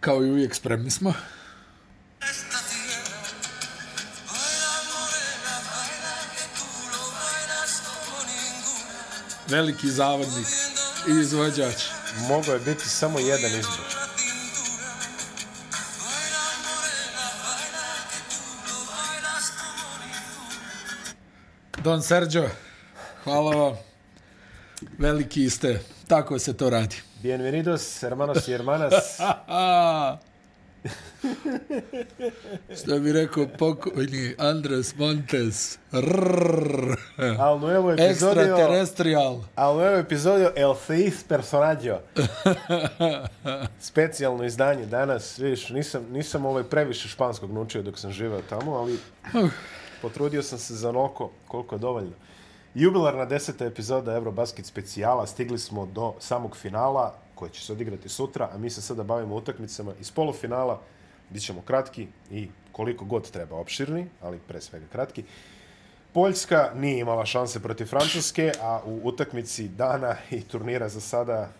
Kao i uvijek spremni smo. Veliki zavodnik i izvođač. Mogao je biti samo jedan izbor. Don Sergio, hvala vam. Veliki ste. Tako se to radi. Bienvenidos, hermanos y hermanas. Što bi rekao pokojni Andres Montes. Rrrr. Al nuevo episodio... Extraterrestrial. Al nuevo episodio El Seis Personaggio. Specijalno izdanje danas. Vidiš, nisam, nisam ovaj previše španskog naučio dok sam živao tamo, ali potrudio sam se za noko koliko je dovoljno. Jubilarna deseta epizoda Eurobasket specijala. Stigli smo do samog finala koje će se odigrati sutra, a mi se sada bavimo utakmicama iz polufinala. Bićemo kratki i koliko god treba opširni, ali pre svega kratki. Poljska nije imala šanse protiv Francuske, a u utakmici dana i turnira za sada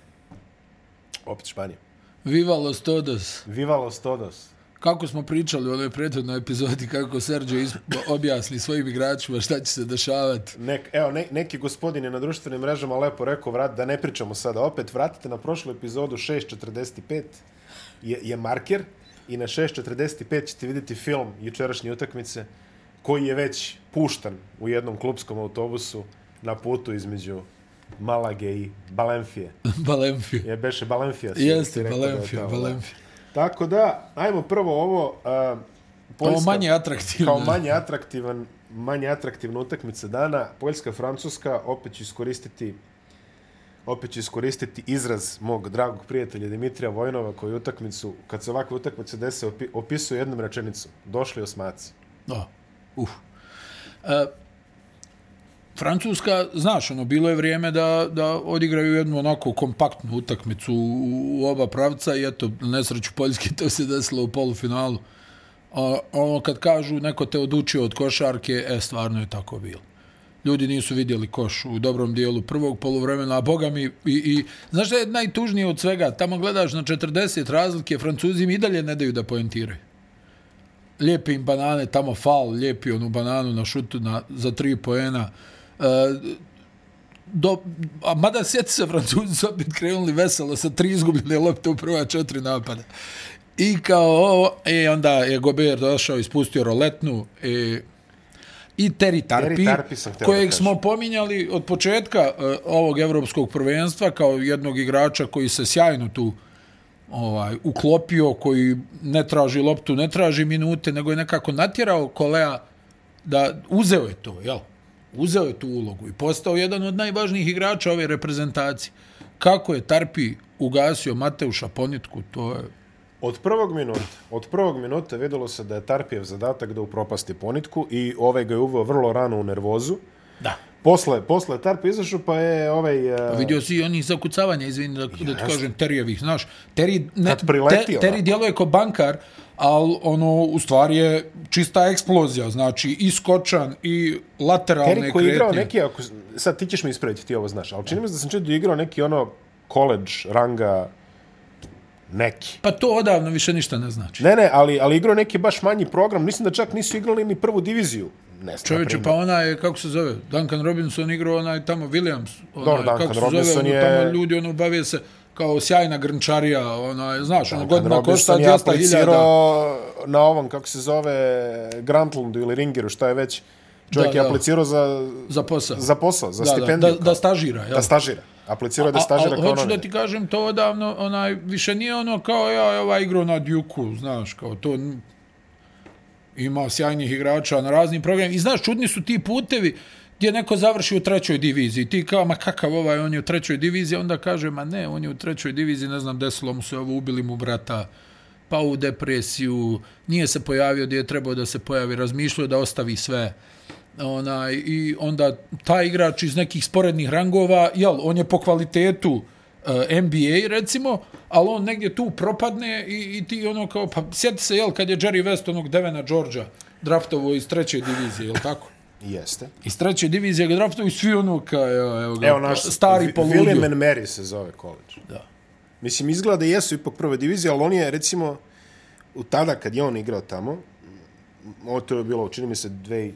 opet Španija. Viva los todos. Viva los todos kako smo pričali u onoj prethodnoj epizodi, kako Sergio objasni svojim igračima šta će se dešavati. Nek, evo, ne, neki gospodin je na društvenim mrežama lepo rekao, vrat, da ne pričamo sada opet, vratite na prošlu epizodu 6.45 je, je marker i na 6.45 ćete vidjeti film jučerašnje utakmice koji je već puštan u jednom klubskom autobusu na putu između Malage i Balenfije. Balenfije. Je beše Balenfija. Jeste, Balenfija, Balenfija. Tako da, ajmo prvo ovo... Uh, Poljska, kao manje atraktivno. Kao manje atraktivan, manje atraktivna utakmica dana. Poljska-Francuska opet će iskoristiti opet ću iskoristiti izraz mog dragog prijatelja Dimitrija Vojnova koji utakmicu, kad se ovakve utakmice dese, opisuje jednom rečenicom. Došli osmaci. Da. Uf. E, Francuska, znaš, ono, bilo je vrijeme da, da odigraju jednu onako kompaktnu utakmicu u, u oba pravca i eto, nesreću Poljske, to se desilo u polufinalu. A, ono, kad kažu neko te odučio od košarke, e, stvarno je tako bilo. Ljudi nisu vidjeli koš u dobrom dijelu prvog poluvremena, a boga mi, i, i znaš šta je najtužnije od svega? Tamo gledaš na 40 razlike, Francuzi im i dalje ne daju da poentiraju. Lijepi im banane, tamo fal, lijepi onu bananu na šutu na, za tri poena do, a mada sjeti se Francuzi su opet krenuli veselo sa tri izgubljene lopte u prva četiri napada. I kao ovo, e, onda je Gober došao i spustio roletnu e, i Terry Tarpi, Terry Tarpi kojeg smo pominjali od početka uh, ovog evropskog prvenstva kao jednog igrača koji se sjajno tu ovaj uklopio, koji ne traži loptu, ne traži minute, nego je nekako natjerao Kolea da uzeo je to, jel? Uzeo je tu ulogu i postao jedan od najvažnijih igrača ove reprezentacije. Kako je Tarpi ugasio Mateuša Ponitku, to je... Od prvog minuta, od prvog minuta videlo se da je Tarpijev zadatak da upropasti Ponitku i ovaj ga je uveo vrlo rano u nervozu. Da. Posle, posle Tarpi izašao pa je ovaj... Pa vidio si oni zakucavanja, izvini da, da ti kažem, Terijevih, znaš. Teri, ne, priletio, te, Teri djeluje kao bankar, ali ono, u stvari je čista eksplozija, znači i skočan i lateralne kretnje. Terry koji je igrao neki, ako, sad ti ćeš mi ispraviti, ti ovo znaš, ali čini mi se da sam čuo da igrao neki ono college ranga neki. Pa to odavno više ništa ne znači. Ne, ne, ali, ali igrao neki baš manji program, mislim da čak nisu igrali ni prvu diviziju. Ne Čovječe, pa ona je, kako se zove, Duncan Robinson igrao onaj tamo Williams. Onaj, Dobro, Duncan kako se Robinson zove, je... Tamo ljudi ono bavije se kao sjajna grnčarija, ona, znaš, ono godina košta 200.000. na ovom, kako se zove, Grantlandu ili Ringeru, šta je već, čovjek da, je aplicirao za, za posao, za, posao, za da, stipendiju. Da, da, da stažira, jel? Da stažira. Aplicirao da stažira kao hoću da ti kažem, to odavno, onaj, više nije ono kao ja, ova igra na Duke-u, znaš, kao to ima sjajnih igrača na raznim programima. I znaš, čudni su ti putevi, gdje neko završi u trećoj diviziji. Ti kao, ma kakav ovaj, on je u trećoj diviziji, onda kaže, ma ne, on je u trećoj diviziji, ne znam, desilo mu se ovo, ubili mu brata, pa u depresiju, nije se pojavio gdje je trebao da se pojavi, razmišljao da ostavi sve. Ona, I onda taj igrač iz nekih sporednih rangova, jel, on je po kvalitetu e, uh, NBA, recimo, ali on negdje tu propadne i, i ti ono kao, pa sjeti se, jel, kad je Jerry West onog Devena Georgia draftovo iz treće divizije, jel tako? Jeste. Iz treće divizije ga draftuju i svi ono kao, evo, evo, evo naš, stari poludio. William and Mary se zove college. Da. Mislim, izgleda da jesu ipak prve divizije, ali on je, recimo, u tada kad je on igrao tamo, ovo to je bilo, čini mi se, 2013.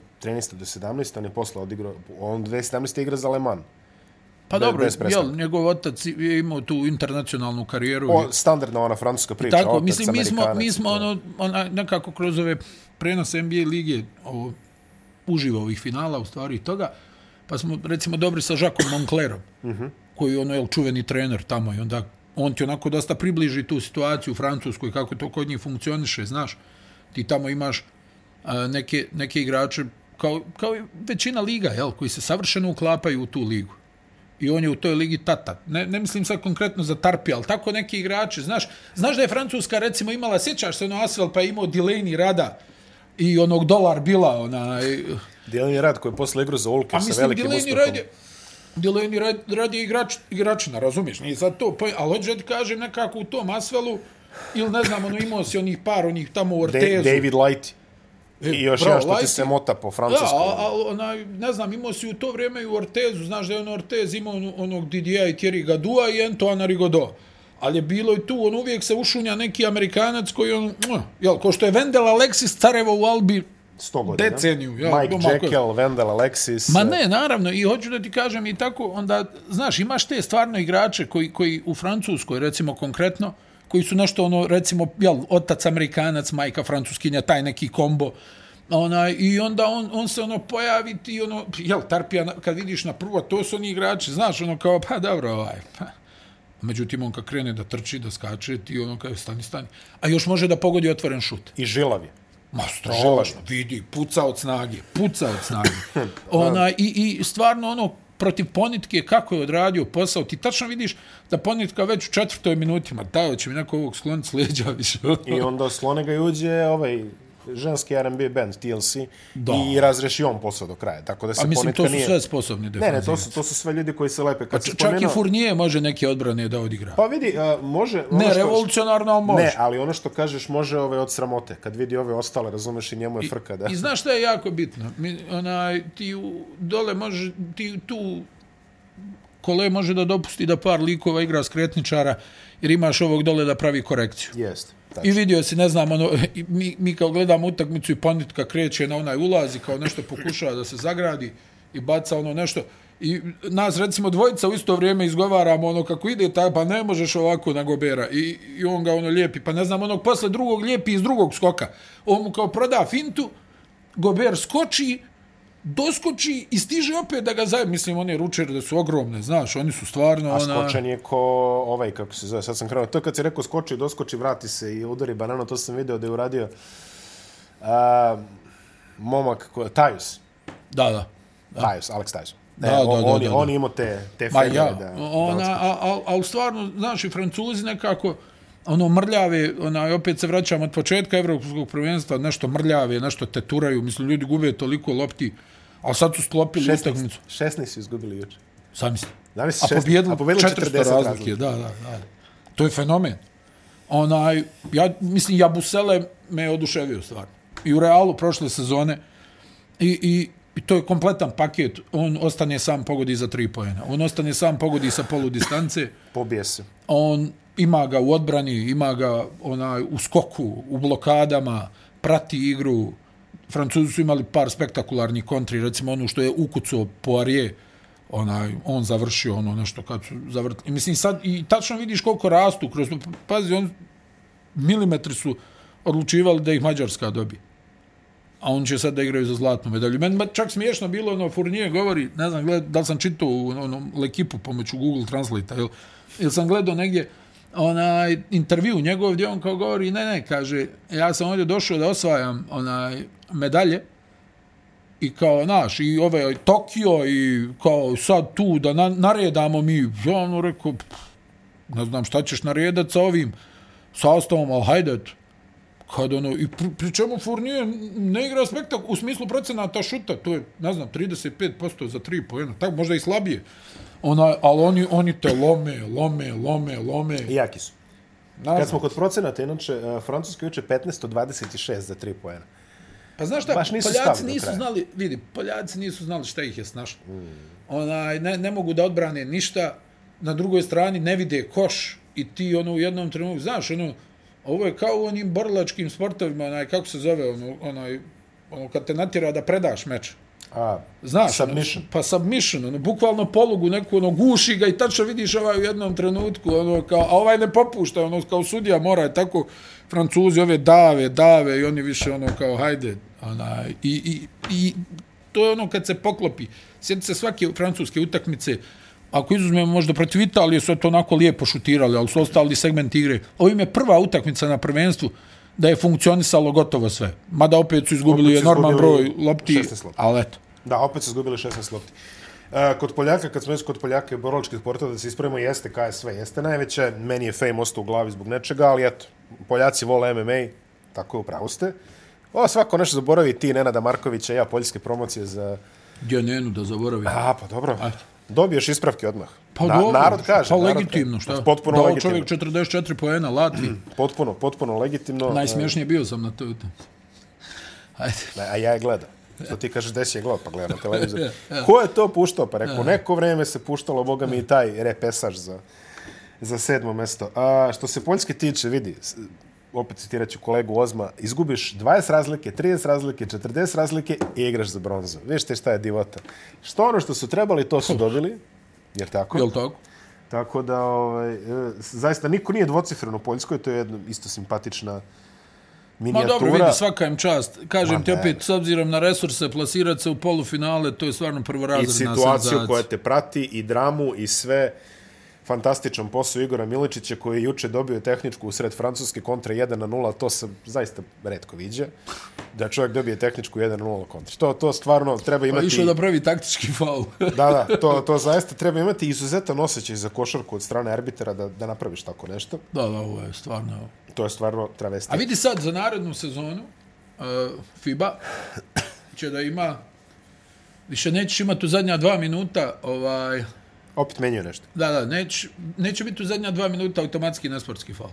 do 17. On je posle odigrao, on 2017. igra za Le Mans. Pa Be- dobro, jel, njegov otac je imao tu internacionalnu karijeru. O, standardna ona francuska priča. Tako, otac, mislim, mi smo, mi smo ono, ona, nekako kroz ove prenose NBA lige ovo, uživa ovih finala, u stvari i toga, pa smo, recimo, dobri sa Žakom Monclerom, uh -huh. koji je ono, jel, čuveni trener tamo i onda on ti onako dosta približi tu situaciju u Francuskoj, kako to kod njih funkcioniše, znaš. Ti tamo imaš a, neke, neke igrače, kao, kao i većina liga, jel, koji se savršeno uklapaju u tu ligu i on je u toj ligi tata. Ne, ne mislim sad konkretno za Tarpi, ali tako neki igrači. Znaš, znaš da je Francuska recimo imala, sjećaš se ono Asvel pa je imao Delaney Rada i onog dolar bila onaj... Dylan Rad koji je posle igrao za Ulke A sa velikim Delaney uspehom. Rad je, Delaney Rad, Rad je igrač, igračina, razumiješ? Nije sad to, pa, ali hoću da kažem nekako u tom Asvelu, ili ne znam, ono imao si onih par, onih tamo u Da- Ortezu. David Light. I još bravo, jedan što ti se mota po Da, francuskom. a, a, onaj, ne znam, imao si u to vrijeme i u Ortezu, znaš da je on Ortez imao ono- onog Didier i Thierry Gadua i Antoana Rigaudot. Ali je bilo i tu, on uvijek se ušunja neki Amerikanac koji on, jel, ko što je Vendel Alexis Carevo u Albi, 100 godina. deceniju, ja, Mike Jekyll, Wendell Alexis. Ma ne, naravno, i hoću da ti kažem i tako, onda, znaš, imaš te stvarno igrače koji, koji u Francuskoj, recimo konkretno, koji su nešto ono, recimo, jel, otac Amerikanac, majka Francuskinja, taj neki kombo, onaj, i onda on, on se ono pojavi ti ono, jel, Tarpija, kad vidiš na prvo, to su oni igrači, znaš, ono kao, pa dobro, ovaj, pa. Međutim, on kad krene da trči, da skače, ti ono kao, stani, stani. A još može da pogodi otvoren šut. I žilav je. Ma strašno, vidi, puca od snage, puca od snage. Ona, i, I stvarno ono, protiv Ponitke, kako je odradio posao, ti tačno vidiš da Ponitka već u četvrtoj minuti, ma dao će mi neko ovog skloniti s leđa više. I onda slone ga i uđe ovaj ženski R&B band TLC Da. i razreši on posao do kraja. Tako da se A mislim, to su nije... sve sposobni Ne, ne, defanzivci. to su, to su sve ljudi koji se lepe. Kad se Čak spomenuo... i Fournier može neke odbrane da odigra. Pa vidi, a, može... ono ne, što- revolucionarno, može. Ne, ali ono što kažeš može ove od sramote. Kad vidi ove ostale, razumeš i njemu je frka. Da. I znaš šta je jako bitno? Mi, onaj, ti u, dole može, ti tu kole može da dopusti da par likova igra skretničara jer imaš ovog dole da pravi korekciju. Jeste. I vidio si, ne znam, ono, mi, mi kao gledamo utakmicu i panitka kreće na onaj ulaz i kao nešto pokušava da se zagradi i baca ono nešto. I nas, recimo, dvojica u isto vrijeme izgovaramo ono kako ide taj, pa ne možeš ovako na Gobera. I, I on ga ono lijepi, pa ne znam, onog posle drugog lijepi iz drugog skoka. On mu kao proda fintu, Gober skoči, doskoči i stiže opet da ga zaje. Mislim, one ručere da su ogromne, znaš, oni su stvarno... A ona... skočen je ko ovaj, kako se zove, sad sam krenuo. To kad si rekao skoči, doskoči, vrati se i udari banano, to sam video da je uradio a, momak, ko, Tajus. Da, da. Tajus, Alex Tajus. Da, E, da, on, da, on, da, da. on imao te, te Ma ja, da, ona, da a, a, a, stvarno, znaš, i Francuzi nekako, ono mrljave, ona, opet se vraćam od početka evropskog prvenstva, nešto mrljave, nešto teturaju, mislim, ljudi gube toliko lopti, ali sad su sklopili 16, utakmicu. 16 su izgubili juče. Sam mislim. Zamisli, A pobjedili, a pobjedili 400 40 razlike, razlike. da, da, da. To je fenomen. Onaj, ja mislim, Jabusele me je oduševio stvarno. I u Realu prošle sezone i, i, i to je kompletan paket. On ostane sam pogodi za tri pojena. On ostane sam pogodi sa polu distance. Pobije se. On ima ga u odbrani, ima ga onaj u skoku, u blokadama, prati igru. Francuzi su imali par spektakularnih kontri, recimo onu što je ukucao Poirier, onaj, on završio ono nešto kad su zavrtili. Mislim, sad i tačno vidiš koliko rastu kroz to. Pazi, on, milimetri su odlučivali da ih Mađarska dobije. A on će sad da igraju za zlatnu medalju. Meni čak smiješno bilo, ono, Fournier govori, ne znam, gled, da li sam čitao u onom Lekipu pomoću Google Translate, jel, jel sam gledao negdje onaj intervju njegov gdje on kao govori, ne, ne, kaže, ja sam ovdje došao da osvajam onaj medalje, i kao naš i ove Tokio i kao sad tu da na, naredamo mi ja ono rekao pff, ne znam šta ćeš naredat sa ovim sastavom ali hajde kad ono i pri, pri čemu Fournier ne igra spektak u smislu procenata šuta to je ne znam 35% za 3 poena tako možda i slabije ona ali oni oni te lome lome lome lome I jaki su. Naravno. Kad smo kod procenata, inače, uh, Francuska juče 15 od 26 za 3 poena. Pa znaš šta, Baš nisu Poljaci nisu znali, vidi, Poljaci nisu znali šta ih je snašlo. Mm. Onaj, ne, ne mogu da odbrane ništa, na drugoj strani ne vide koš, i ti ono u jednom trenutku, znaš, ono, ovo je kao u onim borlačkim sportovima, onaj, kako se zove, ono, onaj, ono, kad te natjera da predaš meč. A, Znaš, submission. Ono, pa submission, ono, bukvalno polugu neku, ono, guši ga i tačno vidiš ovaj u jednom trenutku, ono, kao, a ovaj ne popušta, ono, kao sudija mora je tako, francuzi ove dave, dave i oni više, ono, kao, hajde, onaj, i, i, i to je ono kad se poklopi. Sjetite se svake francuske utakmice, ako izuzmemo možda protiv Italije, su to onako lijepo šutirali, ali su ostali segment igre. Ovo im je prva utakmica na prvenstvu da je funkcionisalo gotovo sve. Mada opet su izgubili Opet su enorman broj izgubili lopti, 16 lopti. ali eto. Da, opet su izgubili 16 lopti. E, kod Poljaka, kad smo već kod Poljaka i boroličkih sportova, da se ispravimo, jeste KSV, jeste najveće. Meni je fame ostao u glavi zbog nečega, ali eto, Poljaci vole MMA, tako je, upravo ste. O, svako nešto zaboravi, ti, Nenada Markovića, ja, poljske promocije za... Gdje nenu da zaboravim. A, pa dobro. Ajde. Dobiješ ispravke odmah. Pa Na- dobro, narod kaže. pa narod legitimno, kaže. šta? Potpuno Dao legitimno. čovjek 44 poena, Latvi. Potpuno, potpuno legitimno. Najsmješnije bio sam na toj utakmici. Ajde. A ja je gledam. Što ti kažeš, desi je gled, pa gledam na televizor. Ko je to puštao? Pa rekao, neko vreme se puštalo, boga mi i taj repesaž za, za sedmo mesto. A što se Poljske tiče, vidi, opet citirat ću kolegu Ozma, izgubiš 20 razlike, 30 razlike, 40 razlike i igraš za bronzu. Viš te šta je divota. Što ono što su trebali, to su dobili, jer tako? Jel tako? Tako da, ovaj, e, zaista, niko nije dvocifren u Poljskoj, to je jedna isto simpatična Ma minijatura. dobro, vidi, svaka im čast. Kažem Ma ti opet, s obzirom na resurse, plasirati se u polufinale, to je stvarno I prvorazredna situaciju senzacija. koja te prati, i dramu, i sve. Fantastičan posao Igora Miličića koji je juče dobio tehničku usred Francuske kontra 1 na 0, to se zaista redko viđa. Da čovjek dobije tehničku 1 na 0 kontra. To, to stvarno treba Pa imati... išao da pravi taktički faul. Da, da, to, to zaista treba imati izuzetan osjećaj za košarku od strane arbitera da, da napraviš tako nešto. da, da, ovo je stvarno... To je stvarno travesti. A vidi sad, za narednu sezonu, uh, FIBA će da ima, više nećeš imati u zadnja dva minuta, ovaj, Opet menjuje nešto. da, da, neć, neće biti u zadnja dva minuta automatski nesportski faul.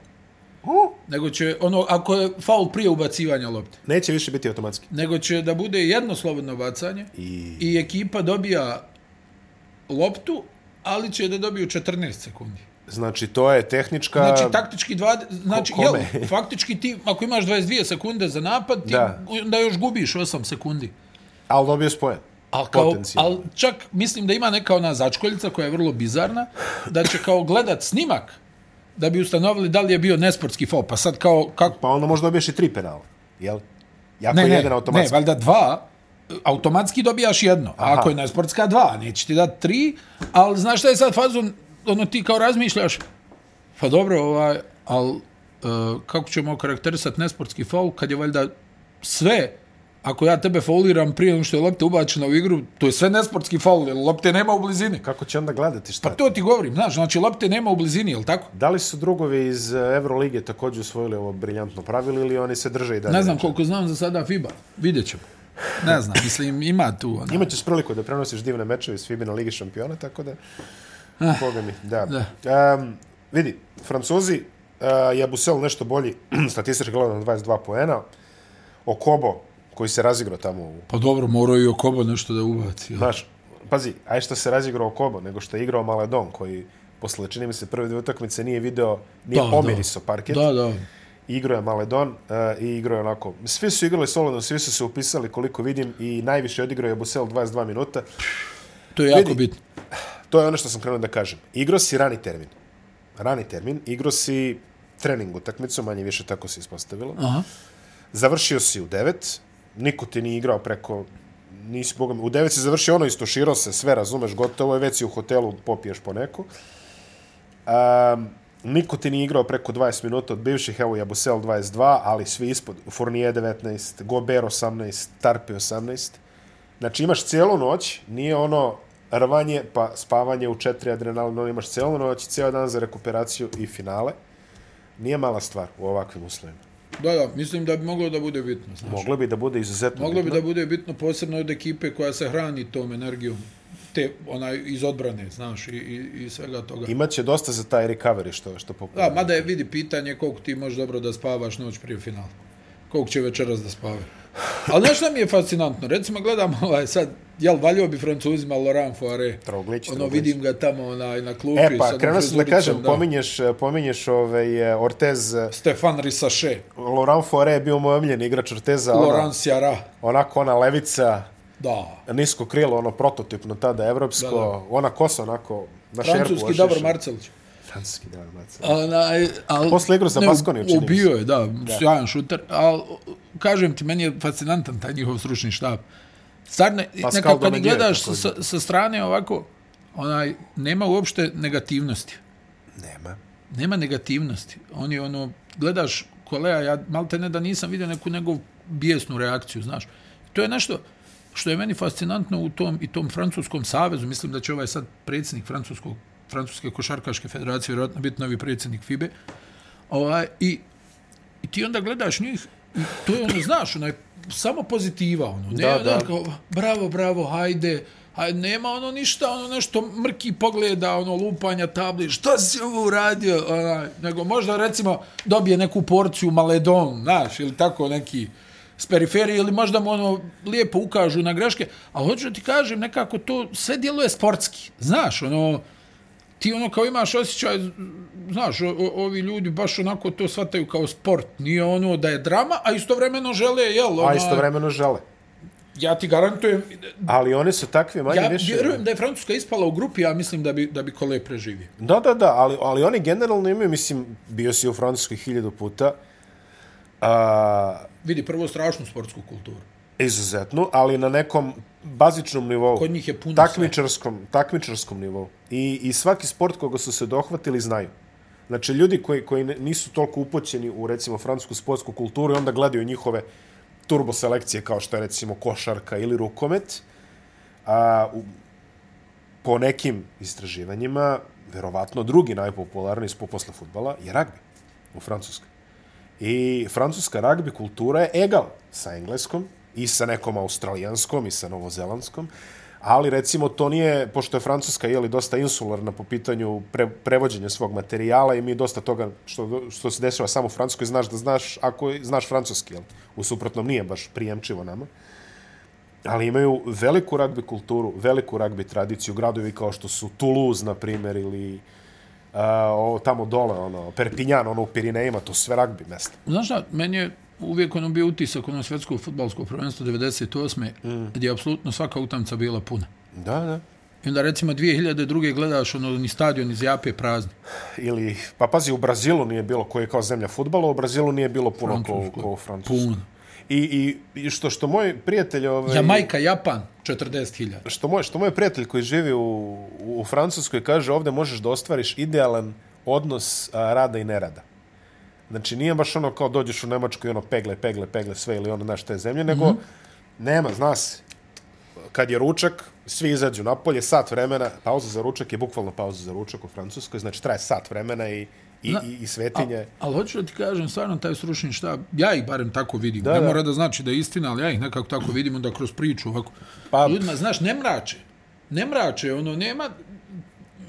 Uh, Nego će, ono, ako je faul prije ubacivanja lopte, neće više biti automatski. nego će da bude jedno slobodno bacanje I... i ekipa dobija loptu, ali će da dobiju 14 sekundi. Znači, to je tehnička... Znači, taktički 20, znači, Ko- jel, faktički ti, ako imaš 22 sekunde za napad, ti Da. da još gubiš 8 sekundi. Ali dobio spojen. Al kao, al čak mislim da ima neka ona začkoljica koja je vrlo bizarna, da će kao gledat snimak da bi ustanovili da li je bio nesportski faul. Pa sad kao, kako, Pa onda možda dobiješ i tri penala. Jel? Jako ne, je ne, jedan ne, automatski. valjda dva, automatski dobijaš jedno. A ako je nesportska dva, neće ti dati tri, ali znaš šta je sad fazon, ono ti kao razmišljaš, pa dobro, ovaj, ali uh, kako ćemo karakterisati nesportski faul kad je valjda sve ako ja tebe fauliram prije nego što je lopta ubačena u igru, to je sve nesportski faul, jer lopte nema u blizini. Kako će onda gledati šta? Pa to ti govorim, znaš, znači lopte nema u blizini, jel tako? Da li su drugovi iz eh, Eurolige također usvojili ovo briljantno pravilo ili oni se drže i dalje? Ne znam koliko znam za sada FIBA, vidjet ćemo. Ne znam, mislim, ima tu. Ona. Imaćeš priliku da prenosiš divne mečeve iz FIBA na Ligi šampiona, tako da... Ah, Boga mi, da. da. Um, vidi, Francuzi, uh, Jabusel nešto bolji, statistički gledano 22 poena, Okobo, koji se razigrao tamo u Pa dobro, morao i Okobo nešto da ubaci. jel? Znaš, pazi, aj što se razigrao Kobo, nego što je igrao Maledon, koji posle, čini mi se, prve dvije utakmice nije video, nije Da, da, da. pomiriso parket. Da, da. Igrao je Maledon uh, i igrao je onako. Svi su igrali solidno, svi su se upisali koliko vidim i najviše odigrao je Busel 22 minuta. To je jako Vidi. bitno. To je ono što sam krenuo da kažem. Igrao si rani termin. Rani termin. Igrao si trening utakmicu, manje više tako se ispostavilo. Aha. Završio si u 9, niko ti nije igrao preko nisi bogom, u devet si završio ono isto, širo se, sve razumeš, gotovo je, već si u hotelu, popiješ po neku. Um, niko ti nije igrao preko 20 minuta od bivših, evo Jabusel 22, ali svi ispod, Fournier 19, Gober 18, Tarpe 18. Znači imaš cijelu noć, nije ono rvanje pa spavanje u četiri adrenalina, ono, imaš cijelu noć, cijel dan za rekuperaciju i finale. Nije mala stvar u ovakvim uslovima. Da, da, mislim da bi moglo da bude bitno. Znaš. Moglo bi da bude izuzetno Moglo bi bitno. da bude bitno posebno od ekipe koja se hrani tom energijom te onaj iz odbrane, znaš, i, i, i svega toga. Imaće dosta za taj recovery što što Da, popularno. mada je vidi pitanje koliko ti možeš dobro da spavaš noć prije finala. Koliko će večeras da spave. Ali znaš šta mi je fascinantno? Recimo, gledam ovaj sad, jel, valio bi francuzima Laurent Foire. Troglić, Ono, Troglić. vidim ga tamo onaj, na klupi. E pa, krenuo sam da kažem, pominješ, pominješ ovaj, Ortez, Stefan Risache, Laurent Fore je bio moj omiljen igrač Orteza, ona, Laurent Sierra. onako ona levica, Da. nisko krilo, ono prototipno tada, evropsko, Da, da. ona kosa onako na šerpu. Francuski ošiša. Davor Marcelić. Francuski. Onaj, al, Posle Baskoniju, čini mi se. Ubio je, da, sjajan šuter. Ali, kažem ti, meni je fascinantan taj njihov stručni štab. Stvarno, nekako kad gledaš sa, sa strane ovako, onaj, nema uopšte negativnosti. Nema. Nema negativnosti. Oni, ono, gledaš kolea, ja malte ne da nisam vidio neku njegov bijesnu reakciju, znaš. To je nešto što je meni fascinantno u tom i tom francuskom savezu. Mislim da će ovaj sad predsjednik francuskog Francuske košarkaške federacije vjerojatno biti novi predsjednik FIBE. Ovaj, i, I ti onda gledaš njih i to je ono, znaš, onaj, samo pozitiva, ono. Ne, Da, da, da. Kao, bravo, bravo, hajde, hajde, nema ono ništa, ono nešto mrki pogleda, ono lupanja tabli, šta si ovo uradio, onaj, nego možda recimo dobije neku porciju maledon, znaš, ili tako neki s periferije, ili možda mu ono lijepo ukažu na greške, a hoću da ti kažem, nekako to sve djeluje sportski, znaš, ono, ti ono kao imaš osjećaj, znaš, o, o, ovi ljudi baš onako to shvataju kao sport, nije ono da je drama, a istovremeno žele, jel, ona, A istovremeno žele. ja ti garantujem, Ali oni su takvi manje ja više... vjerujem da je Francuska ispala u grupi, ja mislim da bi, da bi Kole preživio. Da, da, da, ali, ali oni generalno imaju, mislim, bio si u Francuskoj hiljadu puta, a, Vidi, prvo strašnu sportsku kulturu. Izuzetnu, ali na nekom bazičnom nivou. Kod njih je puno takmičarskom, takmičarskom nivou. I, I svaki sport koga su se dohvatili znaju. Znači, ljudi koji, koji nisu toliko upoćeni u, recimo, francusku sportsku kulturu i onda gledaju njihove turbo selekcije kao što je, recimo, košarka ili rukomet, a, u, po nekim istraživanjima, verovatno drugi najpopularniji sport posle futbala je ragbi u Francuskoj. I francuska ragbi kultura je egal sa engleskom i sa nekom australijanskom i sa novozelandskom, ali recimo to nije, pošto je Francuska jeli, dosta insularna po pitanju pre, prevođenja svog materijala i mi dosta toga što, što se dešava samo u Francuskoj znaš da znaš ako znaš francuski, jel? u suprotnom nije baš prijemčivo nama. Ali imaju veliku ragbi kulturu, veliku ragbi tradiciju, gradovi kao što su Toulouse, na primjer, ili uh, o, tamo dole, ono, Perpignan, ono u Pirinejima, to sve ragbi mesta. Znaš šta, meni je uvijek ono bio utisak ono svjetsko futbalsko prvenstvo 98. Mm. gdje je apsolutno svaka utamca bila puna. Da, da. I onda recimo 2002. gledaš ono ni stadion iz Jape prazni. Ili, pa pazi, u Brazilu nije bilo koji je kao zemlja futbala, u Brazilu nije bilo puno ko, ko u Francuskoj. Puno. I, i, I što što moj prijatelj ovaj Jamajka, Japan, 40.000. što moj što moj prijatelj koji živi u, u Francuskoj kaže ovde možeš da ostvariš idealan odnos a, rada i nerada. Znači nije baš ono kao dođeš u Nemačku i ono pegle, pegle, pegle sve ili ono naš te zemlje, nego mm -hmm. nema, zna se. Kad je ručak, svi izađu napolje, sat vremena, pauza za ručak je bukvalno pauza za ručak u Francuskoj, znači traje sat vremena i, i, Na- i, i svetinje. A, ali hoću da ti kažem, stvarno taj stručni štab, ja ih barem tako vidim. Da, ne da. mora da znači da je istina, ali ja ih nekako tako vidim onda kroz priču ovako. Pa- Ljudima, znaš, ne mrače. Ne mrače, ono, nema,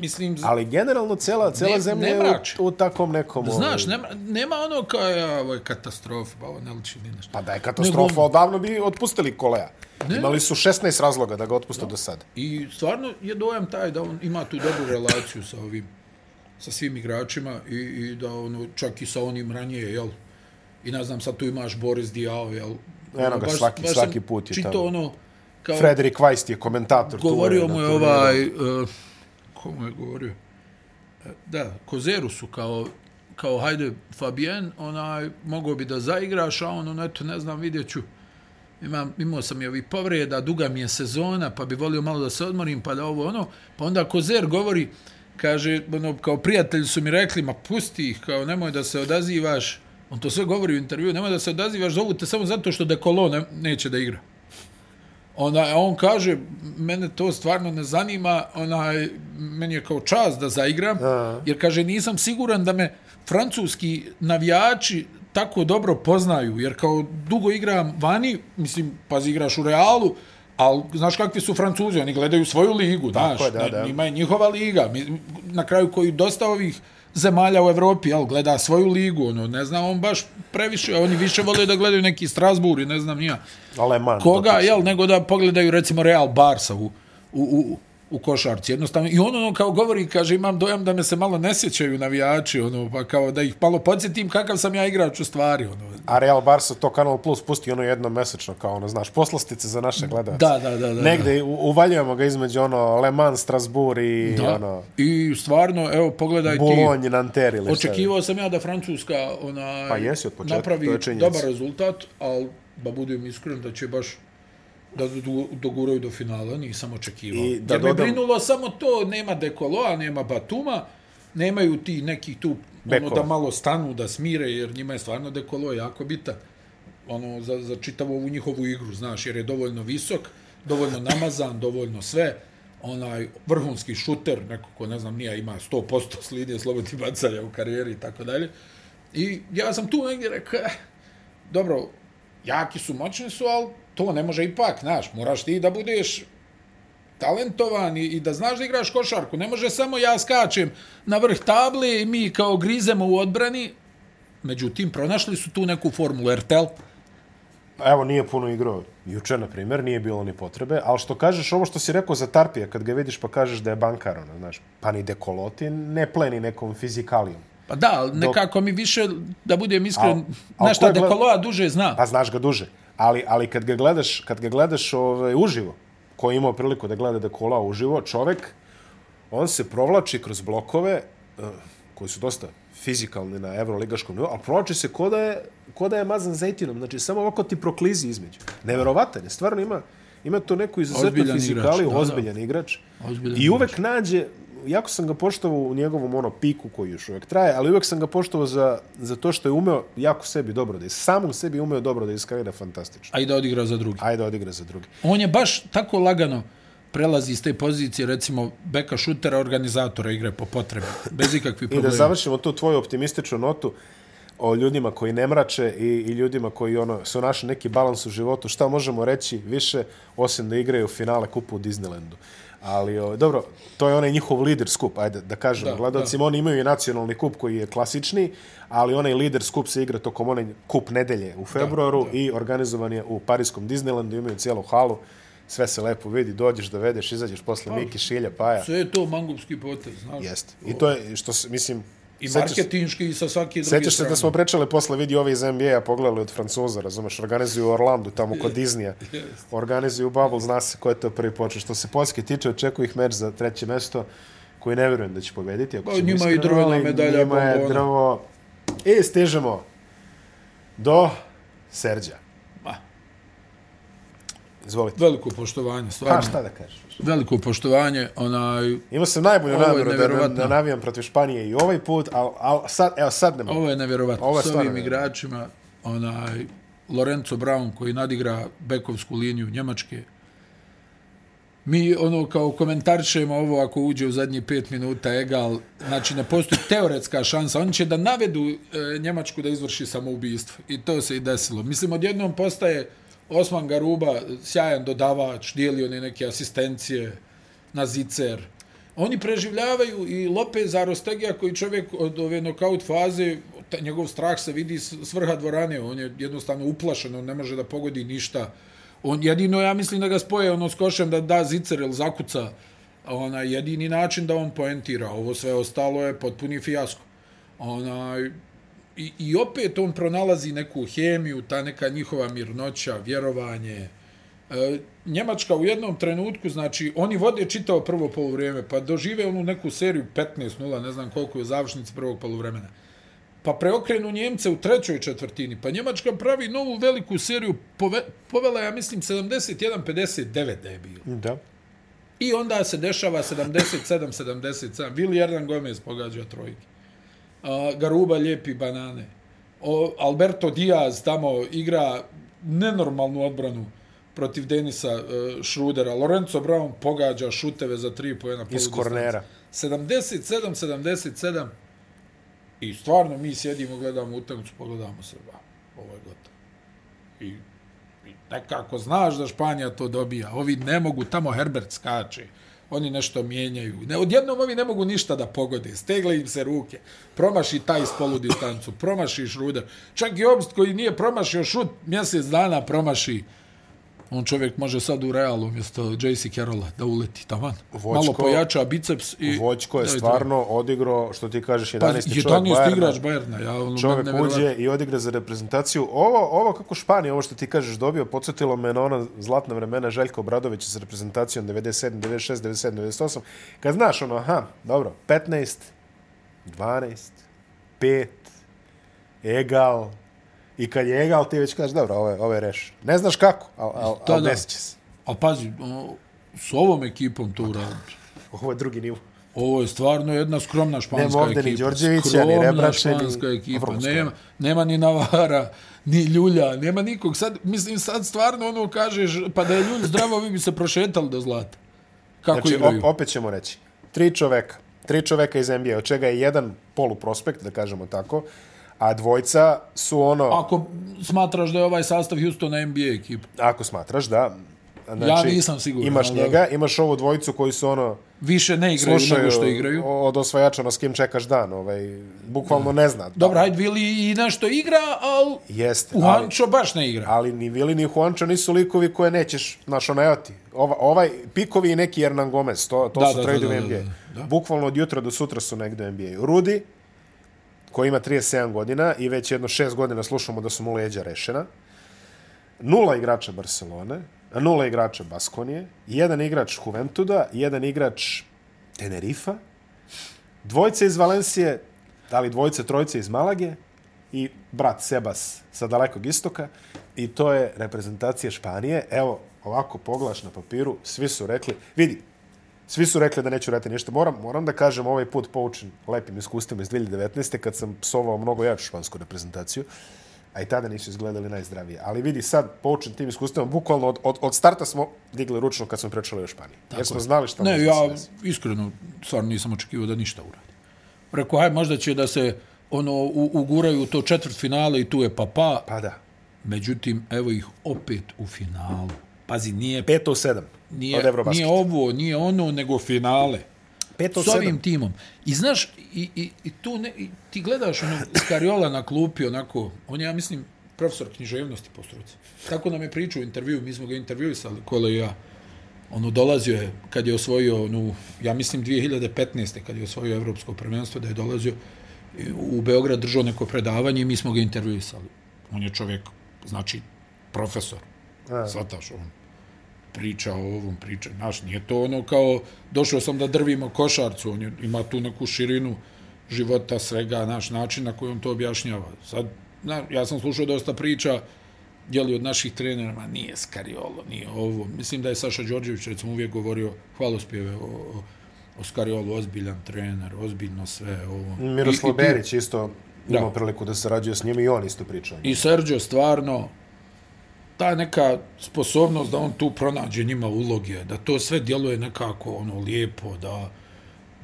mislim, Ali generalno cela, cela Ne- zemlja ne je u, u takom nekom... znaš, ovaj, nema, nema ono kao, ja, ovo je katastrofa, pa ovo ne liči ni nešto. Pa da je katastrofa, Nego- odavno bi otpustili Kolea. Ne. Imali su 16 razloga da ga otpuste do sada. I stvarno je dojam taj da on ima tu dobru relaciju sa ovim, sa svim igračima i, i da ono, čak i sa onim ranije, jel? I ne znam, sad tu imaš Boris Diao, jel? Eno ga, svaki- sam svaki put je tamo. ono, kao, Frederik Weist je komentator. tu govorio na mu je ovaj, uh, komu je govorio? E, da, Kozeru su kao, kao hajde Fabien, onaj, mogao bi da zaigraš, a on, ono, eto, ne znam, vidjet ću, imam, imao sam i ovih povreda, duga mi je sezona, pa bi volio malo da se odmorim, pa da ovo, ono, pa onda Kozer govori, kaže, ono, kao prijatelji su mi rekli, ma pusti ih, kao, nemoj da se odazivaš, on to sve govori u intervju, nemoj da se odazivaš, zovu te samo zato što Dekolo ne, neće da igra. Ona, on kaže, mene to stvarno ne zanima, onaj, meni je kao čast da zaigram, Aha. jer kaže, nisam siguran da me francuski navijači tako dobro poznaju, jer kao dugo igram vani, mislim, pazi, igraš u Realu, ali znaš kakvi su Francuzi, oni gledaju svoju ligu, Tako znaš, da, da. njima je njihova liga, na kraju koji dosta ovih zemalja u Evropi, jel, gleda svoju ligu, ono, ne znam, on baš previše, oni više vole da gledaju neki Strasbourg i ne znam nija. Aleman. Koga, jel, nego da pogledaju, recimo, Real Barsa u, u, u, u košarci. Jednostavno, i on ono kao govori, kaže, imam dojam da me se malo ne sjećaju navijači, ono, pa kao da ih malo podsjetim kakav sam ja igrač u stvari. Ono. A Real Barca to Kanal Plus pusti ono jedno mesečno, kao ono, znaš, poslastice za naše gledalce. Da, da, da. da Negde da. uvaljujemo ga između ono Le Mans, Strasbourg i da. ono... I stvarno, evo, pogledaj Boulogne, ti... Nanterre ili Očekivao sam ja da Francuska ona, pa jesi od početka, napravi dobar rezultat, ali da budem iskren da će baš da doguraju do finala, nisam očekivao. I da Jer dodam... me brinulo samo to, nema Dekoloa, nema Batuma, nemaju ti neki tu, Beko. ono da malo stanu, da smire, jer njima je stvarno Dekolo jako bitan. Ono, za, za čitavu ovu njihovu igru, znaš, jer je dovoljno visok, dovoljno namazan, dovoljno sve, onaj vrhunski šuter, neko ko ne znam, nije ima 100% slidije slobodnih bacanja u karijeri i tako dalje. I ja sam tu negdje rekao, eh, dobro, jaki su, moćni su, ali to ne može ipak, znaš, moraš ti da budeš talentovan i, i da znaš da igraš košarku. Ne može samo ja skačem na vrh table i mi kao grizemo u odbrani. Međutim, pronašli su tu neku formulu RTL. Evo, nije puno igrao juče, na primjer, nije bilo ni potrebe, ali što kažeš, ovo što si rekao za Tarpija, kad ga vidiš pa kažeš da je bankar, ono, znaš, pa ni dekoloti, ne pleni nekom fizikalijom. Pa da, nekako Dok... mi više, da budem iskren, znaš šta, dekoloa duže zna. Pa znaš ga duže ali, ali kad ga gledaš, kad ga gledaš ovaj, uživo, ko je imao priliku da gleda da kola uživo, čovek, on se provlači kroz blokove, uh, koji su dosta fizikalni na evroligaškom nivou, ali provlači se ko da je, ko da je mazan zetinom, znači samo ovako ti proklizi između. Neverovatan je, stvarno ima, ima to neku izuzetnu fizikaliju, ozbiljan igrač. Ozbiljan I uvek igrač. nađe, jako sam ga poštovao u njegovom ono piku koji još uvek traje, ali uvek sam ga poštovao za, za to što je umeo jako sebi dobro da je, sam sebi umeo dobro da iskreira fantastično. A i da odigra za drugi. A i da odigra za drugi. On je baš tako lagano prelazi iz te pozicije, recimo, beka šutera, organizatora igre po potrebi, bez ikakvih problema. I da završimo tu tvoju optimističnu notu o ljudima koji ne mrače i, i ljudima koji ono su našli neki balans u životu, šta možemo reći više osim da igraju finale kupu u Disneylandu. Ali, o, dobro, to je onaj njihov lider skup, ajde da kažem da, gledalcima. Oni imaju i nacionalni kup koji je klasični, ali onaj lider skup se igra tokom onaj kup nedelje u februaru da, da. i organizovan je u Parijskom Disneylandu, imaju cijelu halu. Sve se lepo vidi, dođeš da vedeš, izađeš posle pa, Miki, Šilja, Paja. Sve je to mangupski potez, znaš. Jeste. I to je, što se, mislim, I marketinški i sa svaki drugi strane. Sećaš se da smo pričali posle vidi ove iz NBA-a, pogledali od Francuza, razumeš, organizuju Orlandu, tamo kod Disneya. Organizuju Bubble, zna se ko je to prvi počeo. Što se Poljske tiče, očekuju ih meč za treće mesto, koji ne vjerujem da će pobediti. Ako pa, njima i drvena medalja. Njima je drvo. I stižemo do Serđa. Izvolite. Veliko poštovanje, stvarno. Pa šta da kažeš? Veliko poštovanje, onaj... Imao sam najbolju namjeru da, da navijam protiv Španije i ovaj put, ali al, sad, evo sad ne mogu. Ovo je nevjerovatno. Ovo je S ovim igračima, onaj, Lorenzo Brown koji nadigra bekovsku liniju Njemačke, mi ono kao komentarišemo ovo ako uđe u zadnji pet minuta egal, znači ne postoji teoretska šansa, oni će da navedu e, Njemačku da izvrši samoubistvo i to se i desilo. Mislim, odjednom postaje Osman Garuba, sjajan dodavač, dijeli one neke asistencije na zicer. Oni preživljavaju i Lopez Arostegija, koji čovjek od ove nokaut faze, njegov strah se vidi s vrha dvorane, on je jednostavno uplašen, on ne može da pogodi ništa. On jedino, ja mislim da ga spoje ono s košem da da zicer ili zakuca, ona jedini način da on poentira. Ovo sve ostalo je potpuni fijasko. Onaj, I, I opet on pronalazi neku hemiju, ta neka njihova mirnoća, vjerovanje. E, Njemačka u jednom trenutku, znači, oni vode čitao prvo polovrijeme, pa dožive onu neku seriju 15-0, ne znam koliko je završnici prvog polovremena. Pa preokrenu Njemce u trećoj četvrtini, pa Njemačka pravi novu veliku seriju, pove, povela, ja mislim, 71-59 da je bilo. Da. I onda se dešava 77-77. Vili Erdan Gomez pogađa trojke uh, Garuba lijepi banane. O, Alberto Diaz tamo igra nenormalnu odbranu protiv Denisa uh, Šrudera. Lorenzo Brown pogađa šuteve za tri pojena. Iz kornera. 77-77 i stvarno mi sjedimo, gledamo utakmicu, pogledamo se, ba, ovo je gotovo. I, I nekako znaš da Španija to dobija. Ovi ne mogu, tamo Herbert skače oni nešto mijenjaju. Ne, odjednom ovi ne mogu ništa da pogode. Stegle im se ruke. Promaši taj s polu distancu. Promašiš šruder. Čak i Obst koji nije promašio šut, mjesec dana promaši on čovjek može sad u realu umjesto JC Carrolla da uleti tamo. Malo pojača biceps. I, Voćko je stvarno odigrao, što ti kažeš, 11. Pa, 11 čovjek Bajerna. igrač Bajerna. Ja, ono, čovjek uđe i odigra za reprezentaciju. Ovo, ovo kako Španija, ovo što ti kažeš, dobio, podsjetilo me na ona zlatna vremena Željko Obradović sa reprezentacijom 97, 96, 97, 98. Kad znaš ono, aha, dobro, 15, 12, 5, egal, I kad je egal, ti već kažeš, dobro, ovo je, ovo je reš. Ne znaš kako, ali al, al, al desit će se. Ali pazi, s ovom ekipom to uraditi. Ovo je drugi nivo. Ovo je stvarno jedna skromna španska ekipa. Nema ovdje ni Đorđevića, ni Rebrače, ni španska ekipa. Nema, nema ni Navara, ni Ljulja, nema nikog. Sad, mislim, sad stvarno ono kažeš, pa da je Ljulj zdravo, vi bi se prošetali do zlata. Kako znači, igraju? opet ćemo reći. Tri čoveka. Tri čoveka iz NBA, od čega je jedan poluprospekt, da kažemo tako, A dvojca su ono... Ako smatraš da je ovaj sastav Houstona NBA ekipa. Ako smatraš, da. Znači, ja nisam siguran. Imaš njega, imaš ovu dvojicu koji su ono... Više ne igraju nego što igraju. od osvajača na s kim čekaš dan. Ovaj, bukvalno ne zna. Dobro, hajde, Vili i nešto igra, ali Jeste, Juancho baš ne igra. Ali ni Vili ni Juancho nisu likovi koje nećeš, znaš, ono, ti. Ova, ovaj, pikovi i neki Hernan Gomez, to, to da, su trade u NBA. Da, da, da. Bukvalno od jutra do sutra su negde u NBA. Rudi, koji ima 37 godina i već jedno 6 godina slušamo da su mu leđa rešena. Nula igrača Barcelone, nula igrača Baskonije, jedan igrač Juventuda, jedan igrač Tenerifa, dvojce iz Valencije, ali dvojce, trojce iz Malage i brat Sebas sa dalekog istoka i to je reprezentacija Španije. Evo, ovako poglaš na papiru, svi su rekli, vidi, Svi su rekli da neću raditi ništa. Moram, moram da kažem ovaj put poučen lepim iskustvima iz 2019. kad sam psovao mnogo jaču špansku reprezentaciju, a i tada nisu izgledali najzdravije. Ali vidi sad, poučen tim iskustvima, bukvalno od, od, od starta smo digli ručno kad smo prečali o Španiji. Tako Jer smo znali šta Ne, ja iskreno, stvarno nisam očekivao da ništa uradi. Rekao, haj, možda će da se ono u, uguraju to četvrt finale i tu je papa. Pa da. Međutim, evo ih opet u finalu. Pazi, nije... 5 u 7 nije, nije ovo, nije ono, nego finale. Peto, S ovim timom. I znaš, i, i, i tu ne, i ti gledaš ono, Skariola na klupi, onako, on je, ja mislim, profesor književnosti po struci. Tako nam je pričao u intervju, mi smo ga intervjuisali, Kole i ja. Ono, dolazio je, kad je osvojio, ono, ja mislim, 2015. kad je osvojio Evropsko prvenstvo, da je dolazio u Beograd, držao neko predavanje i mi smo ga intervjuisali. On je čovjek, znači, profesor. Svataš, on priča o ovom priča. Naš, nije to ono kao došao sam da drvimo košarcu, on je, ima tu neku širinu života, svega, naš način na koji on to objašnjava. Sad, na, ja sam slušao dosta priča, jeli od naših trenera, ma nije Skariolo, nije ovo. Mislim da je Saša Đorđević, recimo, uvijek govorio hvalospjeve o, o, o Skariolu, ozbiljan trener, ozbiljno sve. Ovo. Miroslav Berić isto imao priliku da se rađuje s njim i on isto pričao. I Sergio, stvarno, ta neka sposobnost da on tu pronađe njima uloge, da to sve djeluje nekako ono lijepo, da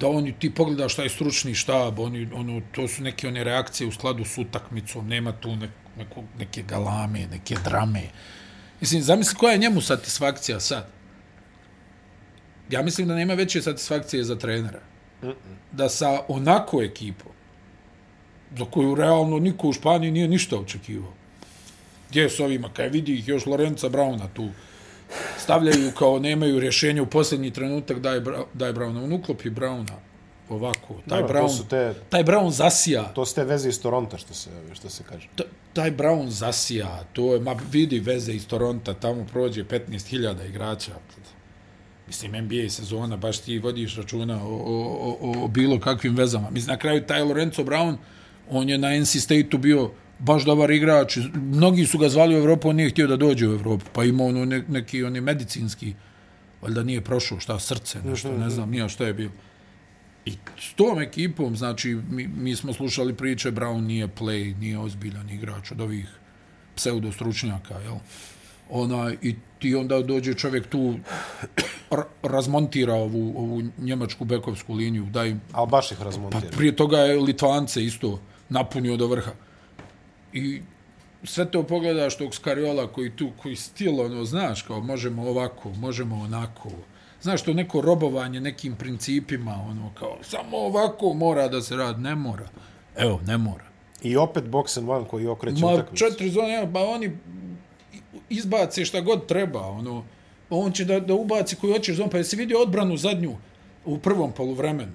da oni ti pogleda šta je stručni štab, oni ono to su neke one reakcije u skladu s utakmicom, nema tu ne, neko, neke galame, neke drame. Mislim, zamisli koja je njemu satisfakcija sad? Ja mislim da nema veće satisfakcije za trenera. Da sa onako ekipom, za koju realno niko u Španiji nije ništa očekivao, gdje su ovima, kaj vidi ih još Lorenza Brauna tu, stavljaju kao nemaju rješenje u posljednji trenutak, daj, daj Brauna, on uklopi Brauna, ovako, taj Dobro, Brown, te, taj Brown zasija. To ste veze iz Toronta, što se, što se kaže. T taj Brown zasija, to je, ma vidi veze iz Toronta, tamo prođe 15.000 igrača. Mislim, NBA sezona, baš ti vodiš računa o, o, o, o bilo kakvim vezama. Mislim, na kraju taj Lorenzo Brown, on je na NC State-u bio baš dobar igrač. Mnogi su ga zvali u Evropu, on nije htio da dođe u Evropu. Pa ima ono ne, neki on je medicinski, valjda nije prošao šta, srce, nešto, ne znam, nije što je bilo. I s tom ekipom, znači, mi, mi smo slušali priče, Brown nije play, nije ozbiljan igrač od ovih pseudo stručnjaka, jel? Ona, I ti onda dođe čovjek tu, razmontira ovu, ovu njemačku bekovsku liniju, daj... Ali baš ih razmontira. Pa prije toga je Litvance isto napunio do vrha. I sve to pogledaš tog Skariola koji tu, koji stil, ono, znaš, kao možemo ovako, možemo onako, znaš, to neko robovanje nekim principima, ono, kao, samo ovako mora da se radi, ne mora. Evo, ne mora. I opet box and one koji okreće Ma, utakmicu. četiri zone, pa oni izbace šta god treba, ono, on će da, da ubaci koji hoćeš zon, pa jesi vidio odbranu zadnju u prvom poluvremenu,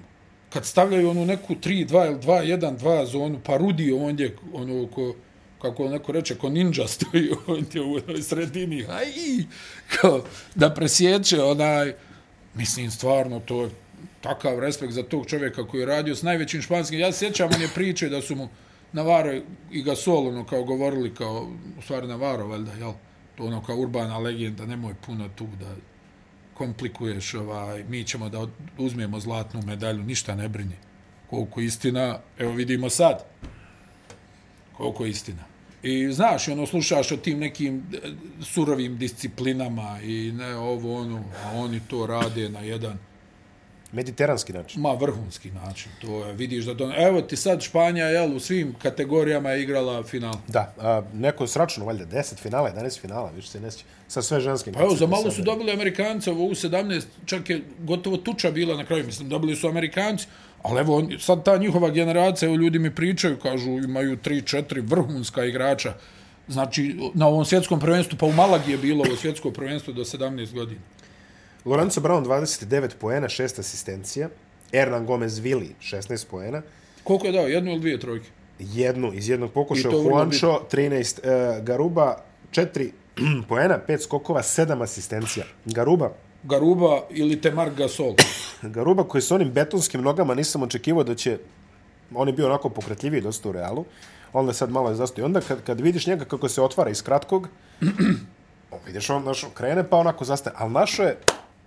kad stavljaju onu neku 3-2 ili 2-1-2 zonu, pa Rudi ondje, ono, ko, kako neko reče, ko ninja stoji ondje u onoj sredini, aj, kao, da presjeće onaj, mislim, stvarno, to je takav respekt za tog čovjeka koji je radio s najvećim španskim. Ja sjećam, on je priče da su mu Navaro i Gasol, ono, kao govorili, kao, u stvari Navaro, valjda, jel? To ono, kao urbana legenda, nemoj puno tu da komplikuješ, ovaj, mi ćemo da uzmemo zlatnu medalju, ništa ne brini. Koliko istina, evo vidimo sad. Koliko istina. I znaš, ono, slušaš o tim nekim e, surovim disciplinama i ne ovo, ono, a oni to rade na jedan Mediteranski način. Ma, vrhunski način. To je, vidiš da... Do... Evo ti sad Španja, jel, u svim kategorijama je igrala final. Da, a, neko je sračuno, valjda, 10 finala, 11 finala, više se ne sjeća. Sa sve ženskim. Pa evo, za malo su dobili Amerikanci, ovo u 17, čak je gotovo tuča bila na kraju, mislim, dobili su Amerikanci, ali evo, on, sad ta njihova generacija, evo, ljudi mi pričaju, kažu, imaju 3-4 vrhunska igrača, znači, na ovom svjetskom prvenstvu, pa u Malagi je bilo ovo svjetsko prvenstvo do 17 godina. Lorenzo Brown 29 poena, 6 asistencija. Hernan Gomez Vili 16 poena. Koliko je dao? Jednu ili dvije trojke? Jednu iz jednog pokušaja. Juancho 13, uh, Garuba 4 poena, 5 skokova, 7 asistencija. Garuba Garuba ili Temar Gasol? Garuba koji s onim betonskim nogama nisam očekivao da će on je bio onako pokretljiviji dosta u Realu. Onda sad malo je zastoj. Onda kad, kad vidiš njega kako se otvara iz kratkog, vidiš on naš, krene pa onako zastaje. Ali našo je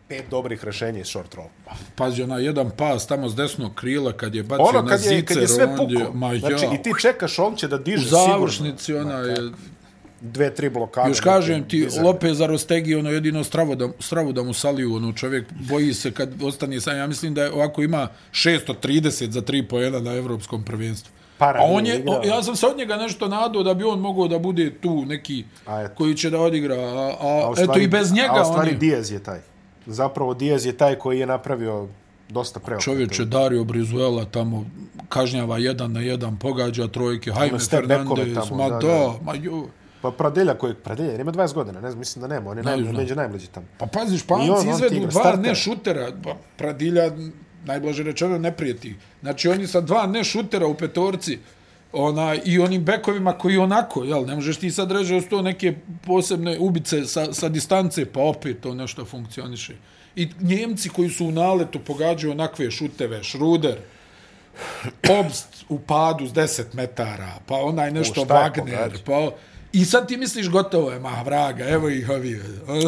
pet dobrih rešenja iz short roll. Pazi, ona jedan pas tamo s desnog krila kad je bacio Ono na kad je, zicer, kad je sve puko, ma znači i ti čekaš, on će da u diže završnici ona sigurno. je, Dve, tri blokade. još kažem ti, bizarne. Lopez Arostegi, ono jedino stravo da, stravo da mu saliju, ono čovjek boji se kad ostane sam, ja mislim da je ovako ima 630 za tri pojena na evropskom prvenstvu. Para A on je, igrao. o, ja sam se od njega nešto nadao da bi on mogao da bude tu neki koji će da odigra, a, a, A u eto stvari- i bez njega A u stvari on je, Diaz je taj. Zapravo Diaz je taj koji je napravio dosta preokreta. čovječe Dario Brizuela tamo kažnjava jedan na jedan, pogađa trojke, Jaime Fernandez, tamo, ma da, da, ma jo. Pa Pradelja koji Pradelja jer ima 20 godina, ne znam, mislim da nema, on je Ne naj, znam. među najmlađi tamo. Pa pazi, Španci on, on ti izvedu dva starter. ne šutera, pa Pradilja, najblaže rečeno, ne prijeti. Znači, oni sa dva ne šutera u petorci, ona, i onim bekovima koji onako, jel, ne možeš ti sad reći to neke posebne ubice sa, sa distance, pa opet to nešto funkcioniše. I Njemci koji su u naletu pogađaju onakve šuteve, Šruder, Obst u padu s 10 metara, pa onaj nešto šta je Wagner, pa... I sad ti misliš gotovo je, ma vraga, evo ih ovi,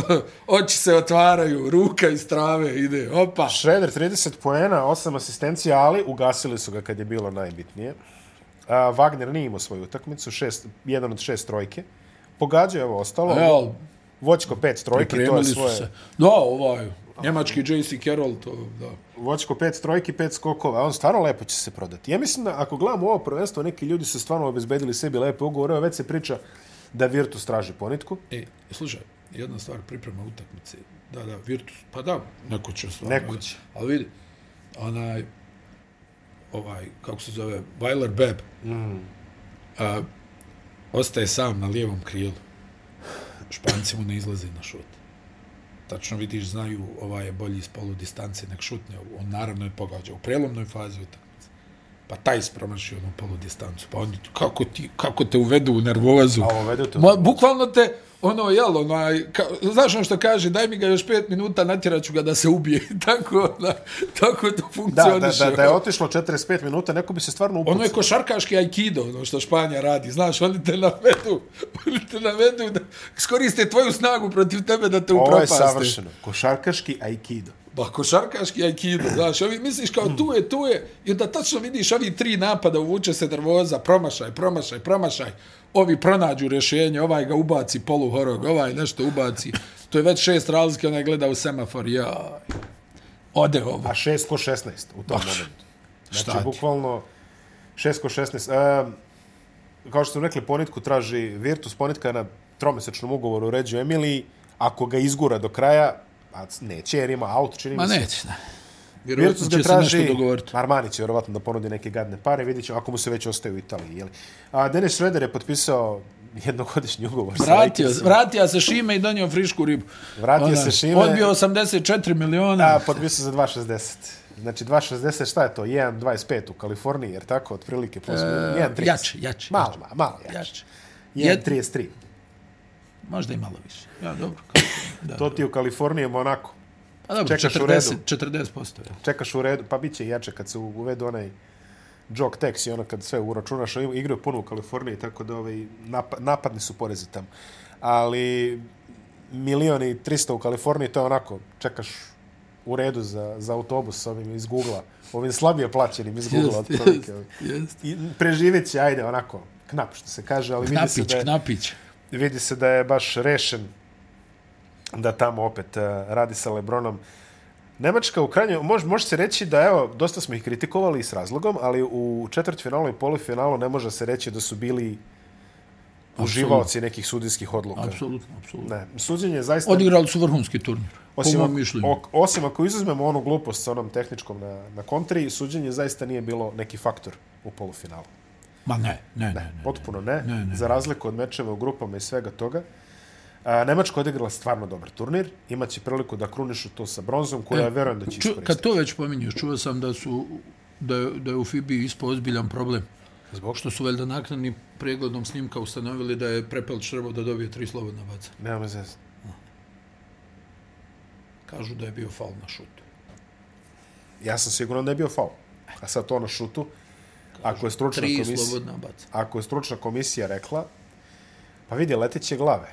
oči se otvaraju, ruka iz trave ide, opa. Šreder 30 poena, 8 asistencija, ali ugasili su ga kad je bilo najbitnije. A, Wagner nije imao svoju utakmicu, šest, jedan od šest trojke. Pogađao je ovo ostalo. Jel, Voćko pet trojki, to je svoje. se. Da, ovaj, njemački J.C. Carroll, to, da. Voćko pet trojki, pet skokova. On stvarno lepo će se prodati. Ja mislim da ako gledamo ovo prvenstvo, neki ljudi su stvarno obezbedili sebi lepe ugovore. Već se priča da Virtus traži ponitku. E, slušaj, jedna stvar, priprema utakmice. Da, da, Virtus, pa da, neko će stvarno. Neko će. Ali vidi, onaj, ovaj, kako se zove, Weiler Beb, mm. a, ostaje sam na lijevom krilu. Španci mu ne izlaze na šut. Tačno vidiš, znaju, ovaj je bolji iz polu distance nek šutne. On naravno je pogađa u prelomnoj fazi utakmice. Pa taj promašio onu polu distancu. Pa oni, kako, ti, kako te uvedu u nervozu. A uvedu te Ma, bukvalno te, ono, jel, onaj, ka, znaš ono što kaže, daj mi ga još pet minuta, natjeraću ga da se ubije. tako, da, tako to Da, funkcioniše. da, da, da je otišlo 45 minuta, neko bi se stvarno upucao. Ono je košarkaški aikido, ono što Španja radi. Znaš, oni te navedu, oni te navedu da skoriste tvoju snagu protiv tebe da te Ovo je upropaste. savršeno. Košarkaški aikido. Pa košarkaški aikido, znaš, ovi misliš kao tu je, tu je, i onda tačno vidiš ovi tri napada, uvuče se nervoza, promašaj, promašaj, promašaj, ovi pronađu rješenje, ovaj ga ubaci poluhorog, ovaj nešto ubaci, to je već šest razlike, onaj gleda u semafor, ja, ode ovo. A 6 ko 16 u tom momentu. šta Znači, ti? bukvalno 6 ko 16. Um, kao što sam rekli, ponitku traži Virtus, ponitka je na tromesečnom ugovoru ređu Emiliji. Ako ga izgura do kraja, A neće, jer ima auto, čini Ma mi se. neće, da. Vjerojatno Virtus će ga se traži, nešto dogovoriti. Armani će vjerovatno da ponudi neke gadne pare, vidjet ćemo ako mu se već ostaje u Italiji. Jeli? A Dennis Schroeder je potpisao jednogodišnji ugovor Vratio, vratio se Šime i donio frišku ribu. Vratio se Šime. Odbio 84 miliona. A, potpisao za 2,60. Znači 2,60, šta je to? 1,25 u Kaliforniji, jer tako, otprilike plus minus. 1,30. E, jače, jače, Malo, jače. malo, malo jače. Jače. 1,33. Možda i malo više. Ja, dobro. Da, To ti u Kaliforniji je onako. Pa dobro, čekaš u 40, redu. 40%. Ja. Čekaš u redu, pa bit će jače kad se uvedu onaj jog tax i ono kad sve uračunaš, a igraju puno u Kaliforniji, tako da ovaj, nap, napadni su porezi tamo. Ali milioni 300 u Kaliforniji, to je onako, čekaš u redu za, za autobus s ovim iz Google-a, ovim slabije plaćenim iz Google-a. Jest, jest, ovaj. jest. I preživjet će, ajde, onako, knap, što se kaže, ali vidi se, Knapić, da je, knapić. vidi se da je baš rešen da tamo opet uh, radi sa Lebronom. Nemačka u krajnju, može, može se reći da, evo, dosta smo ih kritikovali s razlogom, ali u četvrtfinalu i polufinalu ne može se reći da su bili uživaoci nekih sudijskih odluka. Apsolutno, apsolutno. Ne, suđenje je zaista... Odigrali su vrhunski turnir. Po Osim mom ako, mišljenju. ok- osim ako izuzmemo onu glupost sa onom tehničkom na, na kontri, suđenje zaista nije bilo neki faktor u polufinalu. Ma ne, ne, ne. ne. Potpuno ne, Ne, ne. za razliku od mečeva u grupama i svega toga. A, Nemačka odigrala stvarno dobar turnir, imaće priliku da krunišu to sa bronzom, koja ja verujem da će iskoristiti. kad to već pominješ, čuo sam da su da je, da je u FIBI ispao ozbiljan problem. Zbog? Što su valjda naknadni pregledom snimka ustanovili da je Prepelić trebao da dobije tri slobodna baca. Nema zez. Kažu da je bio faul na šutu. Ja sam siguran da je bio faul. A sad to na šutu, ako je stručna komisija, ako je stručna komisija rekla, pa vidi, leteće glave.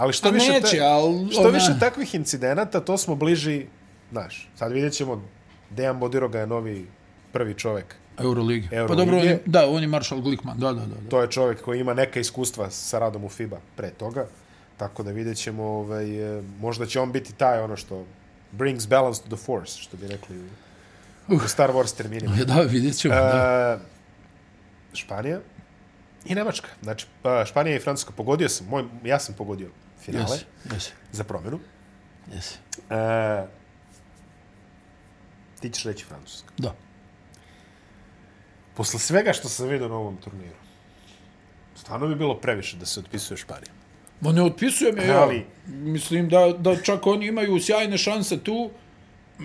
Ali što Pa više, neće, te, ali što ona- više takvih incidenata, to smo bliži, znaš, sad vidjet ćemo, Dejan Bodiroga je novi prvi čovek. Euroligi. Pa Euroligije. dobro, on je, da, on je Marshall Glickman, da, da, da. da. To je čovjek koji ima neka iskustva sa radom u FIBA pre toga. Tako da vidjet ćemo, ovaj, e, možda će on biti taj ono što brings balance to the force, što bi rekli u, u Star Wars terminima. Da, vidjet ćemo, da. E, Španija i Nemačka. Znači, pa, Španija i Francuska. Pogodio sam, moj, ja sam pogodio finale Jesi, jesi, za promjenu. jesi. E, ti ćeš reći Francuska. Da. Posle svega što sam vidio na ovom turniru, stvarno bi bilo previše da se otpisuje Španija. Ma ne otpisujem je ja. Ali- Mislim da, da čak oni imaju sjajne šanse tu.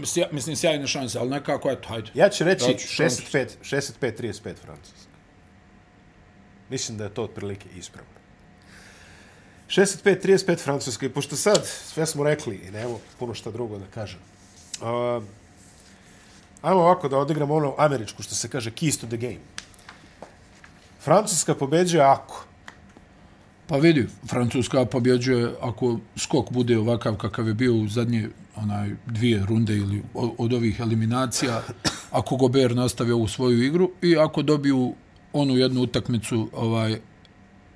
Sja, mislim, sjajne šanse, ali nekako, eto, hajde. Ja ću reći Ja ću 65, 65-35 Francuska. Mislim da je to otprilike ispravno. 65-35 Francuska. I pošto sad sve smo rekli i nemo puno šta drugo da kažem. Uh, ajmo ovako da odigramo ono američku, što se kaže keys to the game. Francuska pobeđuje ako. Pa vidi, Francuska pobjeđuje ako skok bude ovakav kakav je bio u zadnje onaj dvije runde ili od ovih eliminacija, ako Gober nastavi ovu svoju igru i ako dobiju onu jednu utakmicu ovaj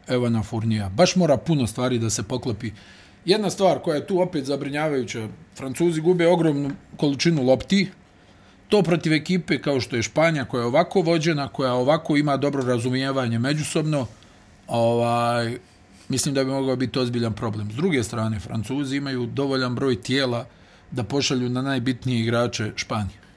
Evana Furnija. Baš mora puno stvari da se poklopi. Jedna stvar koja je tu opet zabrinjavajuća, Francuzi gube ogromnu količinu lopti, to protiv ekipe kao što je Španja koja je ovako vođena, koja ovako ima dobro razumijevanje međusobno, ovaj, mislim da bi mogao biti ozbiljan problem. S druge strane, Francuzi imaju dovoljan broj tijela da pošalju na najbitnije igrače Španije.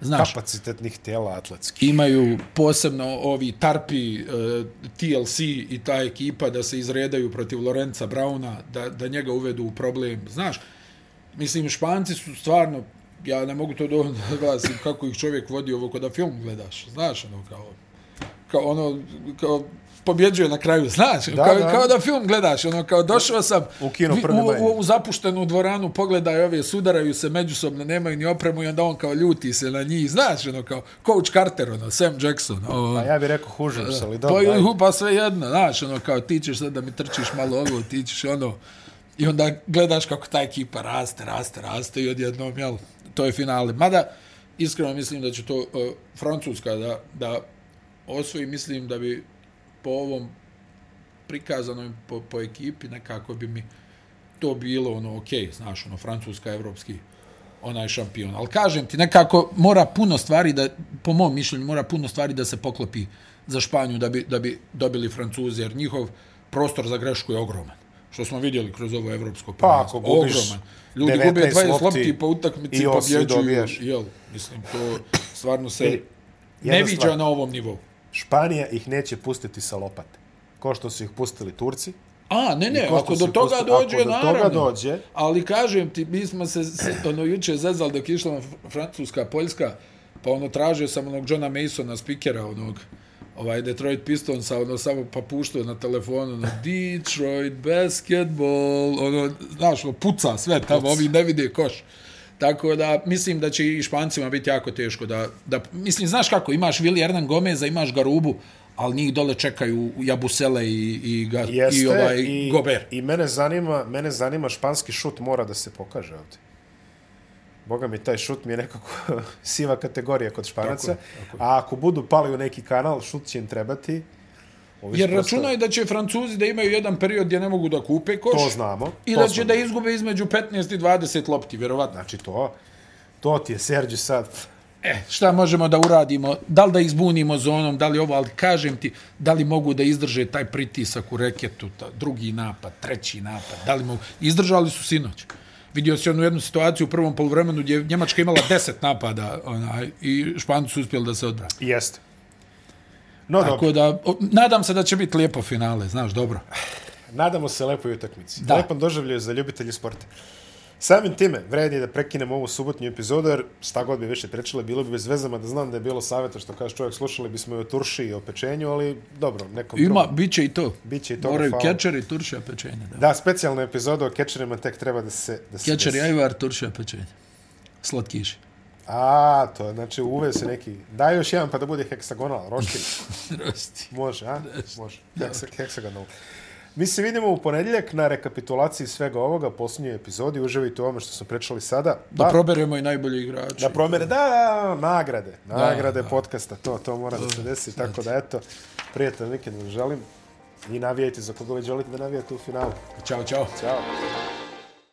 Znaš, Kapacitetnih tijela atletskih. imaju posebno ovi Tarpi, uh, TLC i ta ekipa da se izredaju protiv Lorenza Brauna, da, da njega uvedu u problem. Znaš, mislim, Španci su stvarno, ja ne mogu to dovoljno da glasim kako ih čovjek vodi ovo kada film gledaš. Znaš, ono, kao, kao ono, kao, pobjeđuje na kraju, znaš, Da, kao, da. kao da film gledaš, ono, kao došao sam U kino vi- prvi u, u, u zapuštenu dvoranu, pogledaj ove, sudaraju se međusobno, nemaju ni opremu i onda on kao ljuti se na njih, znaš, ono, kao Coach Carter, ono, Sam Jackson, o, A ja bih rekao Hoosiers, ali pa, dobro. ili ajde. hupa sve jedno, znaš, ono, kao ti ćeš sad da mi trčiš malo ovo, ti ćeš ono, i onda gledaš kako ta ekipa raste, raste, raste i odjednom, jel, to je finale. Mada, iskreno mislim da će to uh, Francuska da, da osvoji, mislim da bi po ovom prikazano po, po ekipi nekako bi mi to bilo ono ok, znaš, ono Francuska evropski onaj šampion. Ali kažem ti, nekako mora puno stvari da, po mom mišljenju, mora puno stvari da se poklopi za Španju da bi, da bi dobili Francuzi, jer njihov prostor za grešku je ogroman. što smo vidjeli kroz ovo evropsko Pa, ako prvenstvo. gubiš Ogroman. Ljudi gube 19 20 lopti lopti po utakmici pobjeđuju. Jel, mislim, to stvarno se ne viđa na ovom nivou. Španija ih neće pustiti sa lopate. Ko što su ih pustili Turci. A, ne, ne, ako do toga pustili- dođe, ako do toga naravno. dođe- Ali kažem ti, mi smo se, se ono, juče zezali dok je išla Francuska, Poljska, pa ono, tražio sam onog Johna Masona, spikera, onog, ovaj Detroit Pistonsa, ono, samo pa puštao na telefonu, ono, Detroit basketball, ono, znaš, ono, puca sve tamo, ovi ne vide koš. Tako da, mislim da će i Špancima biti jako teško da, da mislim, znaš kako, imaš Vili Hernan Gomeza, imaš Garubu, ali njih dole čekaju Jabusele i, i, ga, Jeste, i ovaj i, Gober. I mene zanima, mene zanima španski šut mora da se pokaže ovdje. Boga mi, taj šut mi je nekako siva kategorija kod španaca. Tako je, tako je. A ako budu pali u neki kanal, šut će im trebati. Ovi Jer prosto- računaju da će Francuzi da imaju jedan period gdje ne mogu da kupe koš. To znamo. I to da će smo- da izgube između 15 i 20 lopti, vjerovatno. Znači to, to ti je Serđi sad. E, šta možemo da uradimo? Da li da izbunimo zonom, da li ovo, ali kažem ti, da li mogu da izdrže taj pritisak u reketu, ta, drugi napad, treći napad, da li mogu? Izdržali su sinoć. Vidio si onu jednu situaciju u prvom poluvremenu gdje je Njemačka imala 10 napada onaj, i Španci su uspjeli da se odbrane. Jeste. No Tako da, o, nadam se da će biti lijepo finale, znaš, dobro. nadamo se lepoj utakmici. Da. Lepom doživljaju za ljubitelji sporta. Samim time, vredi je da prekinemo ovu subotnju epizodu, jer šta god bi više pričali, bilo bi bez vezama da znam da je bilo savjeta, što kaže čovjek, slušali bismo i o turši i o pečenju, ali dobro, nekom Ima, drugom. bit će i to. Biće i toga, Moraju hvala. kečeri, turšija, pečenje. Da. Da, specijalna epizoda o kečerima tek treba da se... Da se Kečeri, desi. ajvar, turšija, pečenje. Slatkiši. A, to je, znači uve se neki... Daj još jedan pa da bude heksagonal, roštilj. Rosti. Može, a? Može. Heksa, heksagonal. Mi se vidimo u ponedjeljak na rekapitulaciji svega ovoga, posljednjoj epizodi. Uživajte u ovome što smo pričali sada. Da proberemo i najbolji igrači. Da promere, da, da, nagrade, nagrade da, podcasta, to, to mora da se desi, tako da eto, prijatelj vikend vam želim i navijajte za koga već želite da navijate u finalu. Ćao, čao. Ćao.